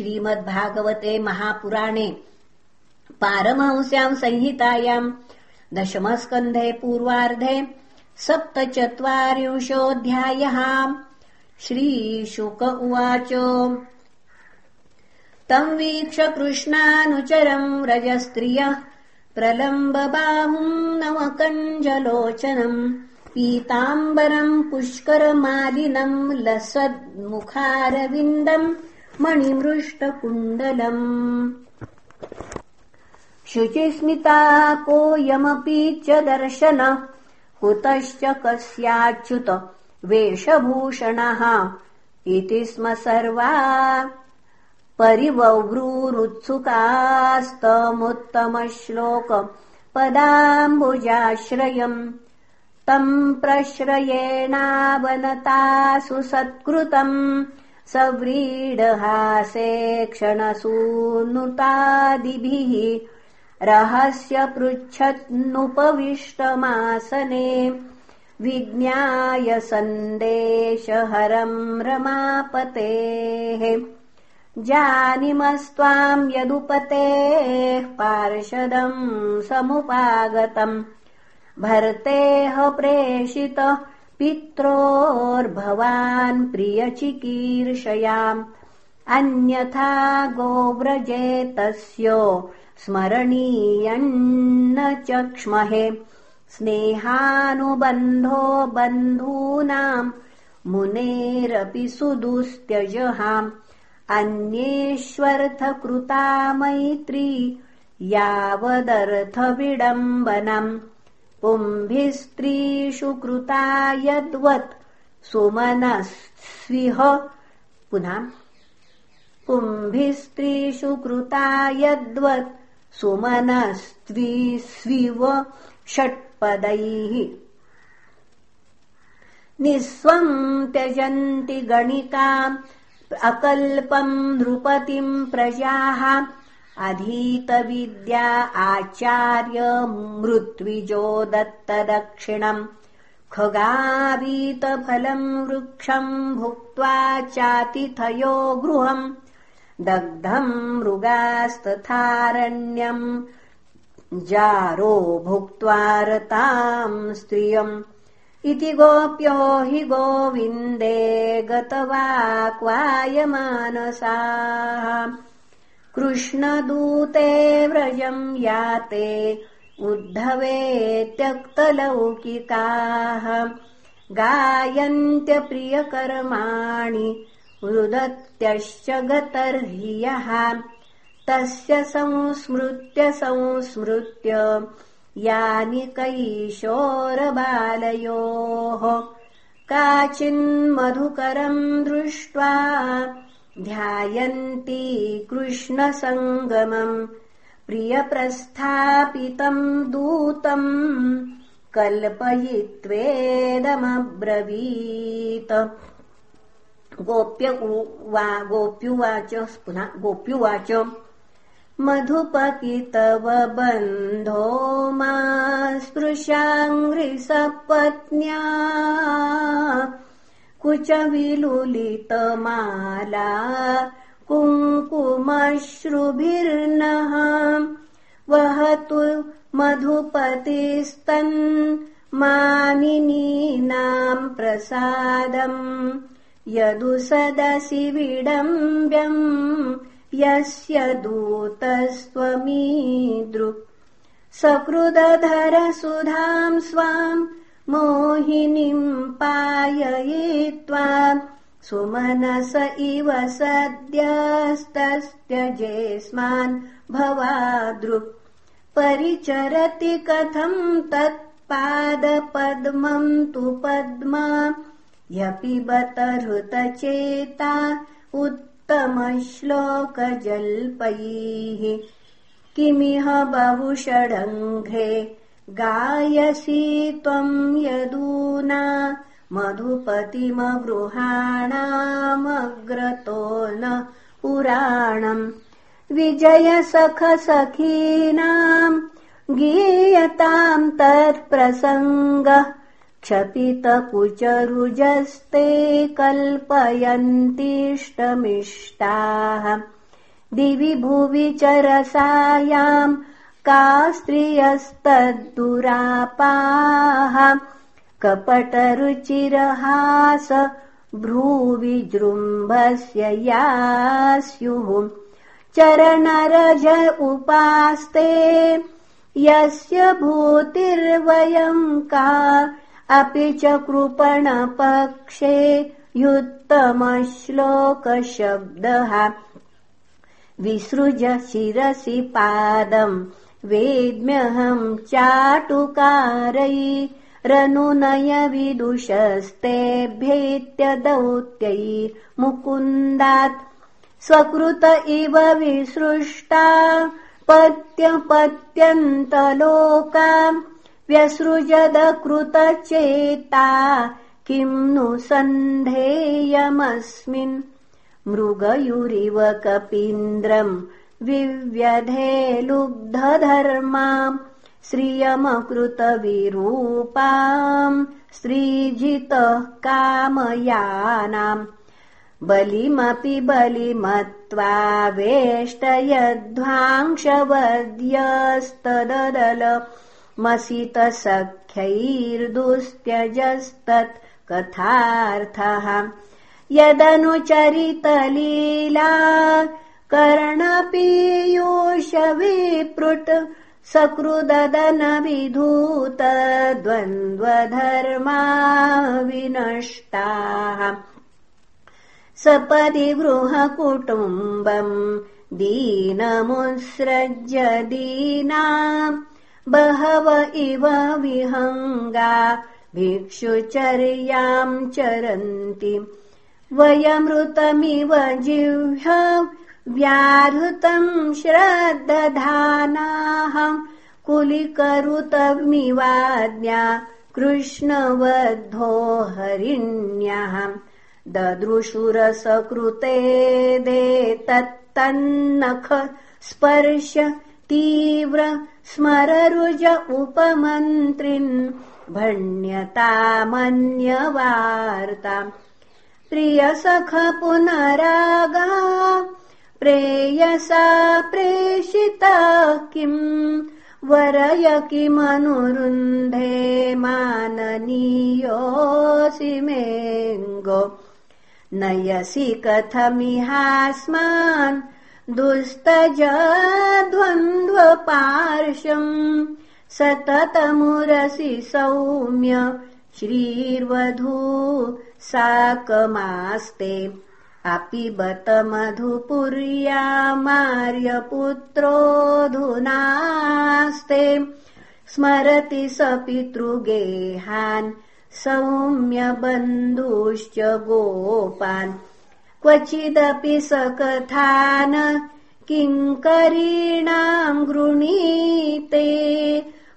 श्रीमद्भागवते महापुराणे पारमहंस्याम् संहितायाम् दशमस्कन्धे पूर्वार्धे सप्तचत्वारिंशोऽध्यायः। श्रीशुक उवाच। तम् वीक्ष कृष्णानुचरम् रजस्त्रियः प्रलम्बबाहुम् नवकञ्जलोचनम् पीताम्बरम् पुष्करमालिनम् लसद्मुखारविन्दम् मणिमृष्टकुण्डलम् शुचिस्मिता कोऽयमपि च दर्शन कुतश्च कस्याच्युत वेषभूषणः इति स्म सर्वा। परिवव्रूरुत्सुकास्तमुत्तमश्लोक पदाम्बुजाश्रयम्। तम् प्रश्रयेणावनतासु सत्कृतम् सव्रीडहासे क्षणसूनुतादिभिः रहस्य पृच्छन्नुपविष्टमासने विज्ञाय सन्देशहरम् रमापतेः जानिमस्त्वाम् यदुपतेः पार्षदम् समुपागतम् भर्तेह प्रेषित पित्रोर्भवान् प्रियचिकीर्षयाम्। अन्यथा गोव्रजे तस्य स्मरणीयन्न चक्ष्महे स्नेहानुबन्धो बन्धूनाम् मुनेरपि सुदुस्त्यजहाम्। अन्येष्वर्थकृता मैत्री यावदर्थविडम्बनम् पुंभिस्त्रीषु कृता यद्वत् सुमनस्विह। पुनः पुंभिस्त्रीषु कृता यद्वत् सुमनस्त्विस्विव षट्पदैः। निःस्वम् त्यजन्ति गणिकाम् अकल्पम् नृपतिम् प्रजाः अधीतविद्या आचार्य मृत्विजो दत्तदक्षिणम् खगावीतफलम् वृक्षम् भुक्त्वा चातिथयो गृहम् दग्धम् मृगास्तथारण्यम् जारो भुक्त्वा रताम् स्त्रियम् इति गोप्यो हि गोविन्दे गतवाक्वायमानसाः कृष्णदूते व्रजम् याते उद्धवे त्यक्तलौकिकाः। गायन्त्यप्रियकर्माणि रुदत्यश्च गतर्ह्यः। तस्य संस्मृत्य संस्मृत्य यानि कैशोरबालयोः। काचिन्मधुकरम् दृष्ट्वा ध्यायन्ती कृष्णसङ्गमम् प्रियप्रस्थापितम् दूतम् कल्पयित्वेदमब्रवीत्। गोप्य वा गोप्युवाच पुनः गोप्युवाच। मधुपति तव बन्धो मा स्पृशाङ्घ्रिसपत्न्या कुचविलुलितमाला कुङ्कुमश्रुभिर्नः वहतु मधुपतिस्तन् मानिनीनाम् प्रसादम् यदु सदसि विडम्ब्यम् यस्य दूतस्त्वमीदृ सकृदधरसुधाम् स्वाम् मोहिनीम् पाययित्वा सुमनस इव सद्यस्तस्त्यजेस्मान् भवादृक् परिचरति कथम् तत्पादपद्मम् तु पद्मा ह्यपि बत हृतचेता उत्तमश्लोकजल्पैः किमिह बहुषडङ्घ्रे गायसि त्वम् यदूना मधुपतिमगृहाणामग्रतो न पुराणम् विजयसखसखीनाम् गीयताम् तत्प्रसङ्गः क्षपितकुचरुजस्ते कल्पयन्तीष्टमिष्टाः दिवि भुवि चरसायाम् का स्त्रियस्तद्दुरापाः? कपटरुचिरहास भ्रूविजृम्भस्य या स्युः चरणरज उपास्ते यस्य भूतिर्वयम् का? अपि च कृपणपक्षे युत्तमश्लोकशब्दः। विसृज शिरसि पादम् वेद्म्यहम् चाटुकारैरनुनय विदुषस्तेभ्येत्यदौत्यैर्मुकुन्दात् स्वकृत इव विसृष्टा पत्यपत्यन्तलोका व्यसृजदकृतचेता किम् नु सन्धेयमस्मिन्। मृगयुरिव कपीन्द्रम् विव्यधे लुब्धधर्माम् श्रियमकृतविरूपाम् स्त्रीजितः कामयानाम् बलिमपि बलिमत्वा वेष्टयध्वांशवद्यस्तदल मसितसख्यैर्दुस्त्यजस्तत् कथार्थः। यदनुचरितलीला कर्णपीयूषविपृट् सकृदनविधूतद्वन्द्वधर्मा विनष्टाः सपदि गृहकुटुम्बम् दीनमुत्सृज्य दीना। बहव इव विहङ्गा भिक्षुचर्याम् चरन्ति। वयमृतमिव जिह्व व्याहृतम् श्रद्दधानाः कुलिकरुतमिवाज्ञा कृष्णवद्धो हरिण्यः। ददृशुरसकृते दे तत्तन्नख स्पर्श तीव्र स्मररुज उपमन्त्रिन् भण्यतामन्यवार्ता। प्रियसख पुनरागा प्रेयसा प्रेषिता किम् वरय किमनुरुन्धे माननीयोऽसि मेऽङ्गो नयसि कथमिहास्मान् दुस्तजद्वन्द्वपार्श्वम् सततमुरसि सौम्य श्रीर्वधू साकमास्ते अपि बत मार्यपुत्रोऽधुनास्ते स्मरति स पितृगेहान् सौम्यबन्धुश्च गोपान्। क्वचिदपि स कथान किङ्करीणाम् गृणीते।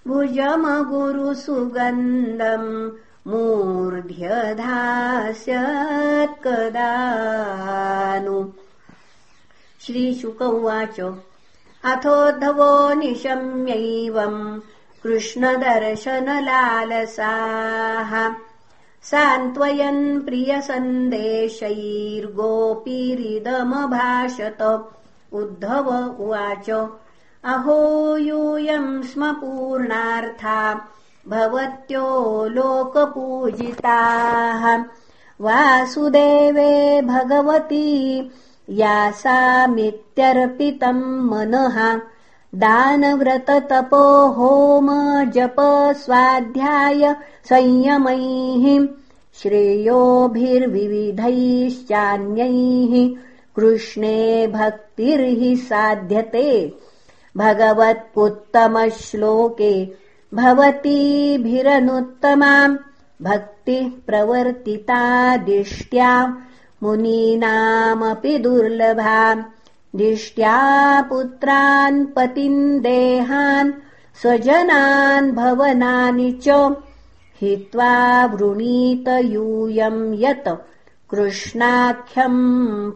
भुजमगुरुसुगन्धम् मूर्ध्यधास्यत्कदानु श्रीशुक उवाच अथोद्धवो निशम्यैवम् कृष्णदर्शनलालसाः। सान्त्वयन् प्रियसन्देशैर्गोपीरिदमभाषत। उद्धव उवाच अहो यूयम् स्म पूर्णार्था भवत्यो लोकपूजिताः। वासुदेवे भगवती यासामित्यर्पितम् मनः। दानव्रततपो होम जप स्वाध्याय संयमैः। श्रेयोभिर्विविधैश्चान्यैः। कृष्णे भक्तिर्हि साध्यते। भगवत्पुत्तमश्लोके भवतीभिरनुत्तमाम् भक्तिः प्रवर्तिता दिष्ट्या मुनीनामपि दुर्लभाम् दिष्ट्या पुत्रान् पतिन् देहान् स्वजनान् भवनानि च हित्वा वृणीत यूयम् यत् कृष्णाख्यम्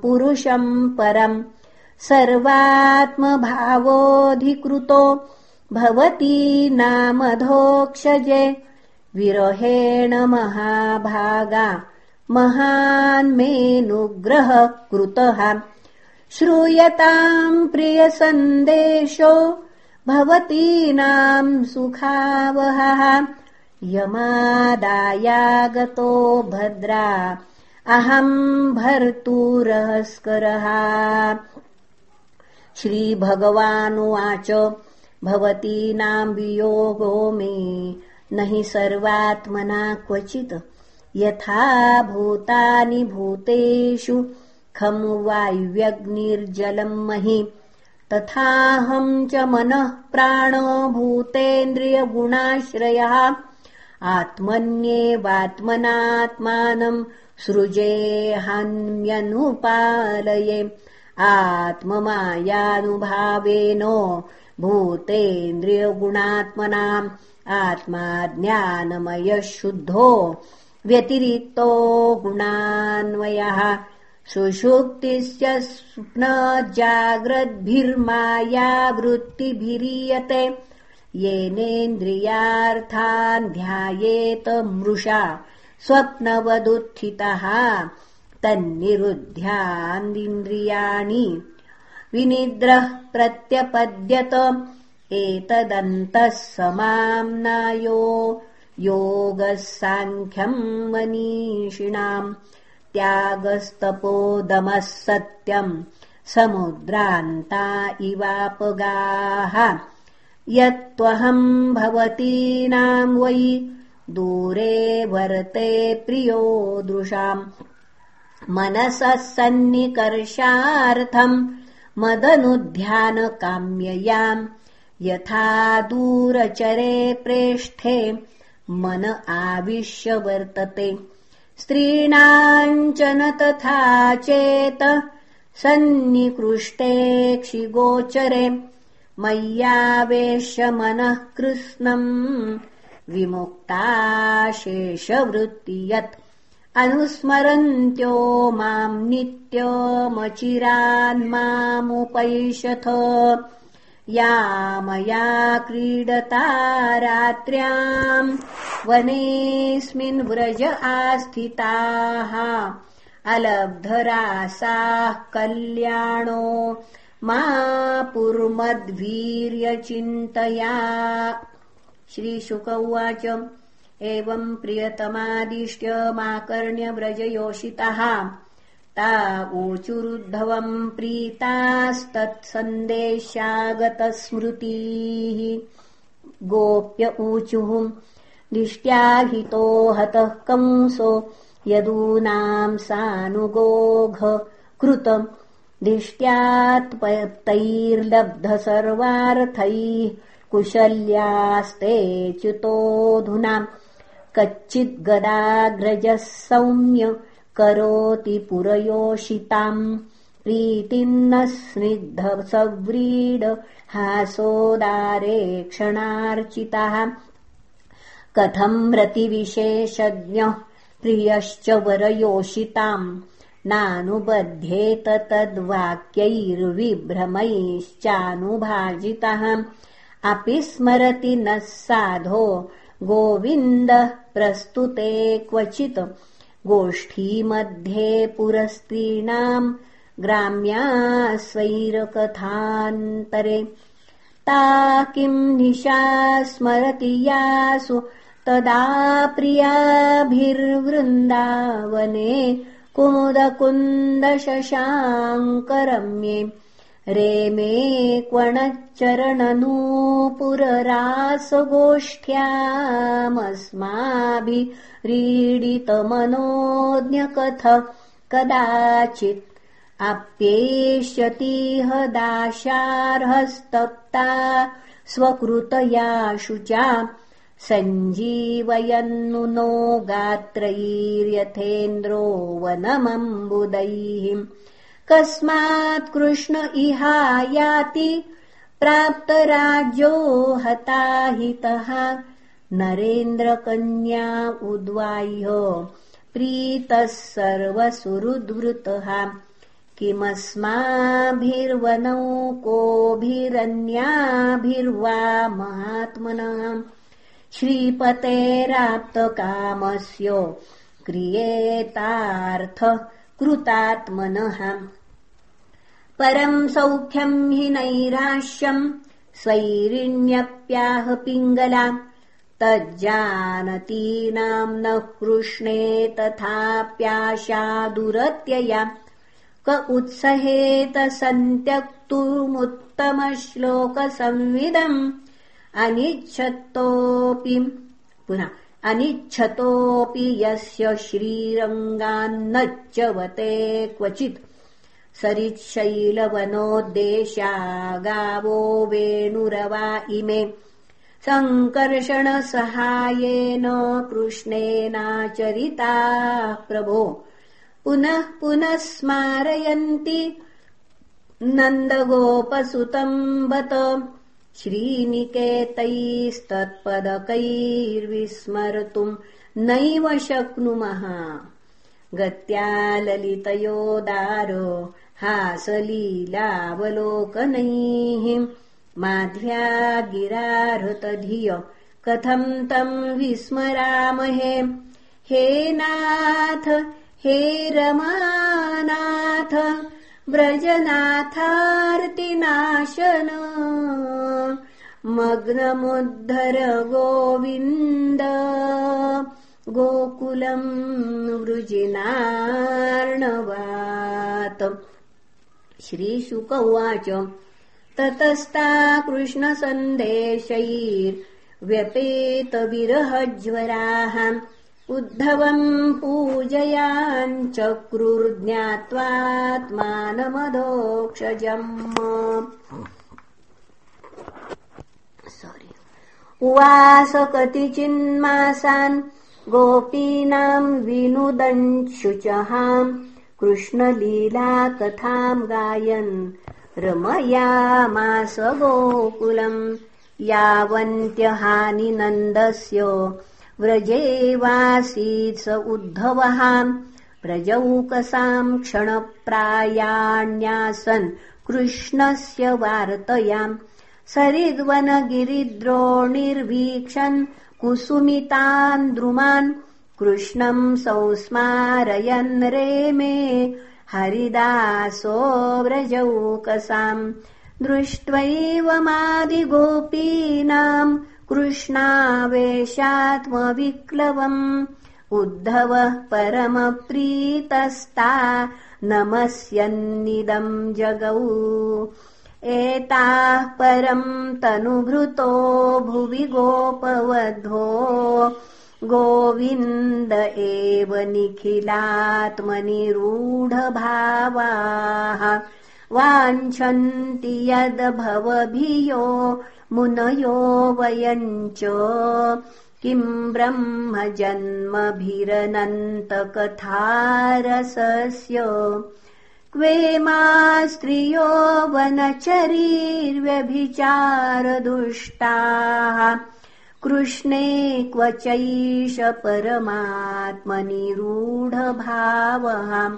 पुरुषम् परम् सर्वात्मभावोऽधिकृतो भवती नामधोक्षजे विरहेण महाभागा महान् मेऽनुग्रह कृतः। श्रूयताम् प्रियसन्देशो भवतीनाम् सुखावहः। यमादायागतो भद्रा अहम् भर्तुरहस्करः श्रीभगवानुवाच भवतीनाम् वियोगो मे न हि सर्वात्मना क्वचित्। यथा भूतानि भूतेषु खमु वायुव्यग्निर्जलम् महि। तथाहम् च मनः प्राणो भूतेन्द्रियगुणाश्रयः। आत्मन्येवात्मनात्मानम् सृजेऽहन्यनुपालये आत्ममायानुभावेन भूतेन्द्रियगुणात्मनाम् आत्मा ज्ञानमयः शुद्धो व्यतिरिक्तो गुणान्वयः सुषुप्तिश्च वृत्तिभिरीयते येनेन्द्रियार्थान् ध्यायेत मृषा स्वप्नवदुत्थितः तन्निरुध्यान्दिन्द्रियाणि विनिद्रः प्रत्यपद्यत एतदन्तः समाम्नायो योगः साङ्ख्यम् मनीषिणाम् त्यागस्तपोदमः सत्यम् समुद्रान्ता इवापगाः। यत्त्वहम् भवतीनाम् वै दूरे वर्ते प्रियो दृशाम्। मनसः सन्निकर्षार्थम् मदनुध्यानकाम्ययाम् यथा दूरचरे प्रेष्ठे मन आविश्य वर्तते। स्त्रीणाम् च न तथा चेत सन्निकृष्टे क्षिगोचरे। मय्यावेश्य मनः कृत्स्नम् विमुक्ताशेषवृत्ति यत् अनुस्मरन्त्यो माम् नित्यमचिरान्मामुपैषथ या मया क्रीडता रात्र्याम् वनेऽस्मिन् व्रज आस्थिताः। अलब्धरासाः कल्याणो मा पुर्मद्वीर्यचिन्तया। श्रीशुक उवाच एवम् प्रियतमादिष्ट्य माकर्ण्यव्रजयोषितः ता ऊचुरुद्धवम् प्रीतास्तत्सन्देशागतस्मृतीः। गोप्य ऊचुः दिष्ट्याहितो हतः कंसो यदूनाम् सानुगोघ कृतम्। सर्वार्थैः कुशल्यास्ते च्युतोऽधुना कच्चिद्गदाग्रजः सौम्य करोति पुरयोषिताम्। प्रीतिन्न स्निग्ध सव्रीड हासोदारे क्षणार्चितः कथम् रतिविशेषज्ञः प्रियश्च वरयोषिताम्। नानुबध्येत तद्वाक्यैर्विभ्रमैश्चानुभाजितः। अपि स्मरति नः साधो गोविन्दः प्रस्तुते क्वचित्। गोष्ठीमध्ये पुरस्त्रीणाम् ग्राम्या स्वैरकथान्तरे। ता किम् निशा स्मरति यासु तदा प्रियाभिर्वृन्दावने कुमुदकुन्दशशाङ्करम्ये रेमे क्वणच्चरणनूपुररासगोष्ठ्यामस्माभिरीडितमनोज्ञकथ। कदाचित् आप्येष्यतीह दाशार्हस्तप्ता स्वकृतया शुचा सञ्जीवयन्नु नो गात्रैर्यथेन्द्रो वनमम्बुदैः कस्मात् कृष्ण इहायाति प्राप्तराज्यो हताहितः। नरेन्द्रकन्या उद्वाह्य प्रीतः सर्वसुहृद्वृतः। कोभिरन्याभिर्वा महात्मनः श्रीपतेराप्तकामस्य क्रियेतार्थ कृतात्मनः परम् सौख्यम् हि नैराश्यम् स्वैरिण्यप्याह पिङ्गला। तज्जानतीनाम् न कृष्णे तथाप्याशादुरत्यया क उत्सहेत सन्त्यक्तुमुत्तमश्लोकसंविदम्। अनिच्छतोऽपि पुनः अनिच्छतोऽपि यस्य श्रीरङ्गान्नच्चवते क्वचित् सरिच्छैलवनोद्देशा गावो वेणुरवा इमे। सङ्कर्षणसहायेन कृष्णेनाचरिताः प्रभो। पुनः पुनः स्मारयन्ति नन्दगोपसुतम् बत श्रीनिकेतैस्तत्पदकैर्विस्मर्तुम् नैव शक्नुमः। गत्या ललितयोदारो हासलीलावलोकनैः माध्व्या गिराहृतधिय कथम् तम् विस्मरामहे? हे नाथ हे रमानाथ व्रजनाथार्तिनाशन मग्नमुद्धर गोविन्द गोकुलम् वृजिनार्णवात् श्रीशुक उवाच ततस्ता कृष्णसन्देशैर्व्यपेतविरहज्वराः उद्धवम् पूजयाञ्चक्रुर्ज्ञात्वात्मानमधोक्षजम् उवास कतिचिन्मासान् गोपीनाम् विनुदन् कृष्णलीलाकथाम् गायन् रमयामास गोकुलम् यावन्त्यहानि नन्दस्य व्रजेवासीत् स उद्धवः प्रजौकसाम् क्षणप्रायाण्यासन् कृष्णस्य वार्तयाम् सरिद्वनगिरिद्रोणिर्वीक्षन् कुसुमितान् द्रुमान् कृष्णम् संस्मारयन् रेमे हरिदासो व्रजौकसाम् दृष्ट्वैव मादिगोपीनाम् कृष्णावेशात्मविक्लवम् उद्धवः परमप्रीतस्ता नमस्यन्निदम् जगौ एताः परम् तनुभृतो भुवि गोपवधो गोविन्द एव निखिलात्मनिरूढभावाः। वाञ्छन्ति यद्भवभियो मुनयो वयम् च किम् ब्रह्म जन्मभिरनन्तकथारसस्य। क्वे मा स्त्रियो वनचरीर्व्यभिचारदुष्टाः कृष्णे क्व चैष परमात्मनिरूढभावः।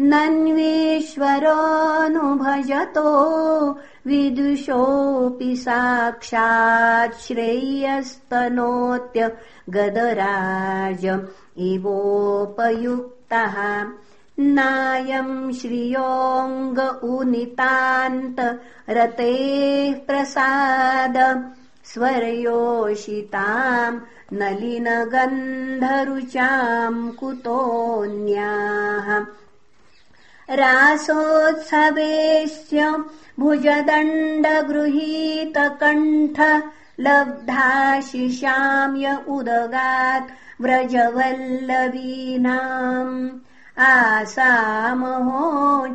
नन्वेश्वरोऽनुभजतो विदुषोऽपि साक्षात् श्रेयस्तनोत्य गदराज इवोपयुक्तः। नायम् श्रियोऽङ्ग उनितान्त रतेः प्रसाद स्वर्योषिताम् नलिनगन्धरुचाम् कुतोऽन्याः। रासोत्सवेश्च भुजदण्डगृहीतकण्ठ लब्धाशिशाम्य उदगात् व्रजवल्लवीनाम्। आसामहो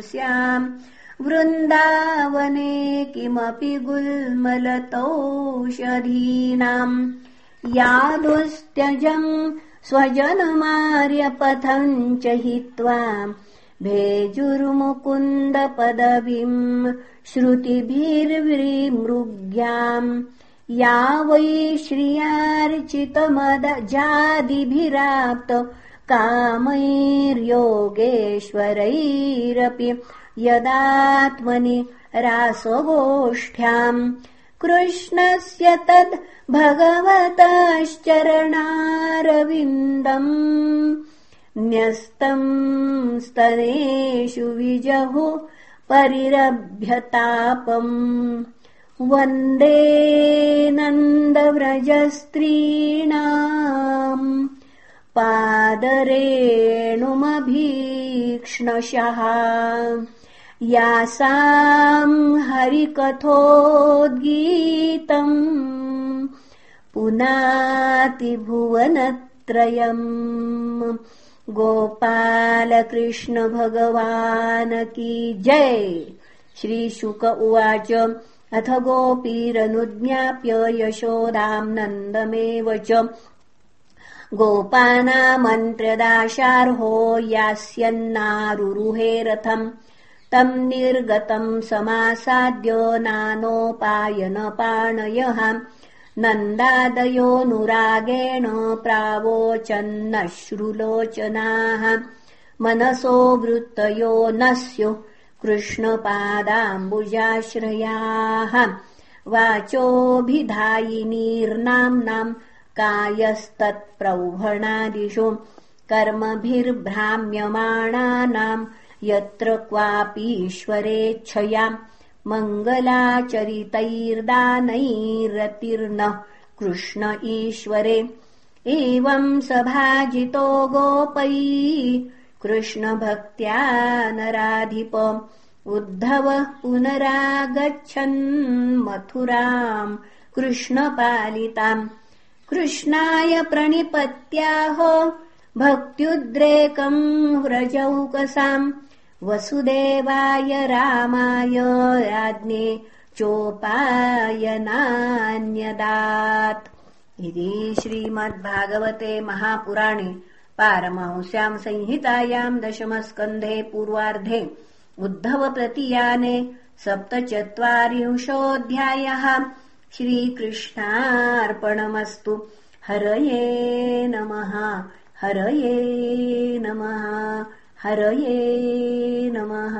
स्याम् वृन्दावने किमपि गुल्मलतौषधीनाम् यादुस्त्यजम् स्वजनमार्यपथम् च हित्वा भेजुर्मुकुन्दपदवीम् श्रुतिभिर्विमृग्याम्। या वै श्रियार्चितमदजादिभिराप्त कामैर्योगेश्वरैरपि यदात्मनि रासगोष्ठ्याम् कृष्णस्य तद् भगवतश्चरणारविन्दम् न्यस्तम् स्तनेषु विजहु परिरभ्यतापम् वन्दे नन्दव्रजस्त्रीणाम् पादरेणुमभीक्ष्णशः यासाम् हरिकथोद्गीतम् पुनातिभुवनत्रयम् गोपालकृष्ण भगवान् की जय। श्रीशुक उवाच अथ गोपीरनुज्ञाप्य यशोदाम् नन्दमेव च। गोपानामन्त्रदाशार्हो यास्यन्नारुरुहे रथम् तम् निर्गतम् समासाद्य नानोपायनपाणयः। नन्दादयोऽनुरागेण प्रावोचन्नश्रुलोचनाः। मनसो वृत्तयो न स्युः कृष्णपादाम्बुजाश्रयाः। वाचोऽभिधायिनीर्नाम्नाम् कायस्तत्प्रौभणादिषु कर्मभिर्भ्राम्यमाणानाम् यत्र क्वापीश्वरेच्छयाम् मङ्गलाचरितैर्दानैरतिर्नः कृष्ण ईश्वरे। एवम् सभाजितो गोपै कृष्णभक्त्या नराधिप। उद्धवः पुनरागच्छन् मथुराम् कृष्णपालिताम्। कृष्णाय प्रणिपत्याह भक्त्युद्रेकम् व्रजौकसाम् वसुदेवाय रामाय राज्ञे चोपायनान्यदात् इति श्रीमद्भागवते महापुराणे पारमहंस्याम् संहितायाम् दशमस्कन्धे पूर्वार्धे उद्धवप्रतीयाने सप्तचत्वारिंशोऽध्यायः। श्रीकृष्णार्पणमस्तु। हरये नमः हरये नमः हरये नमः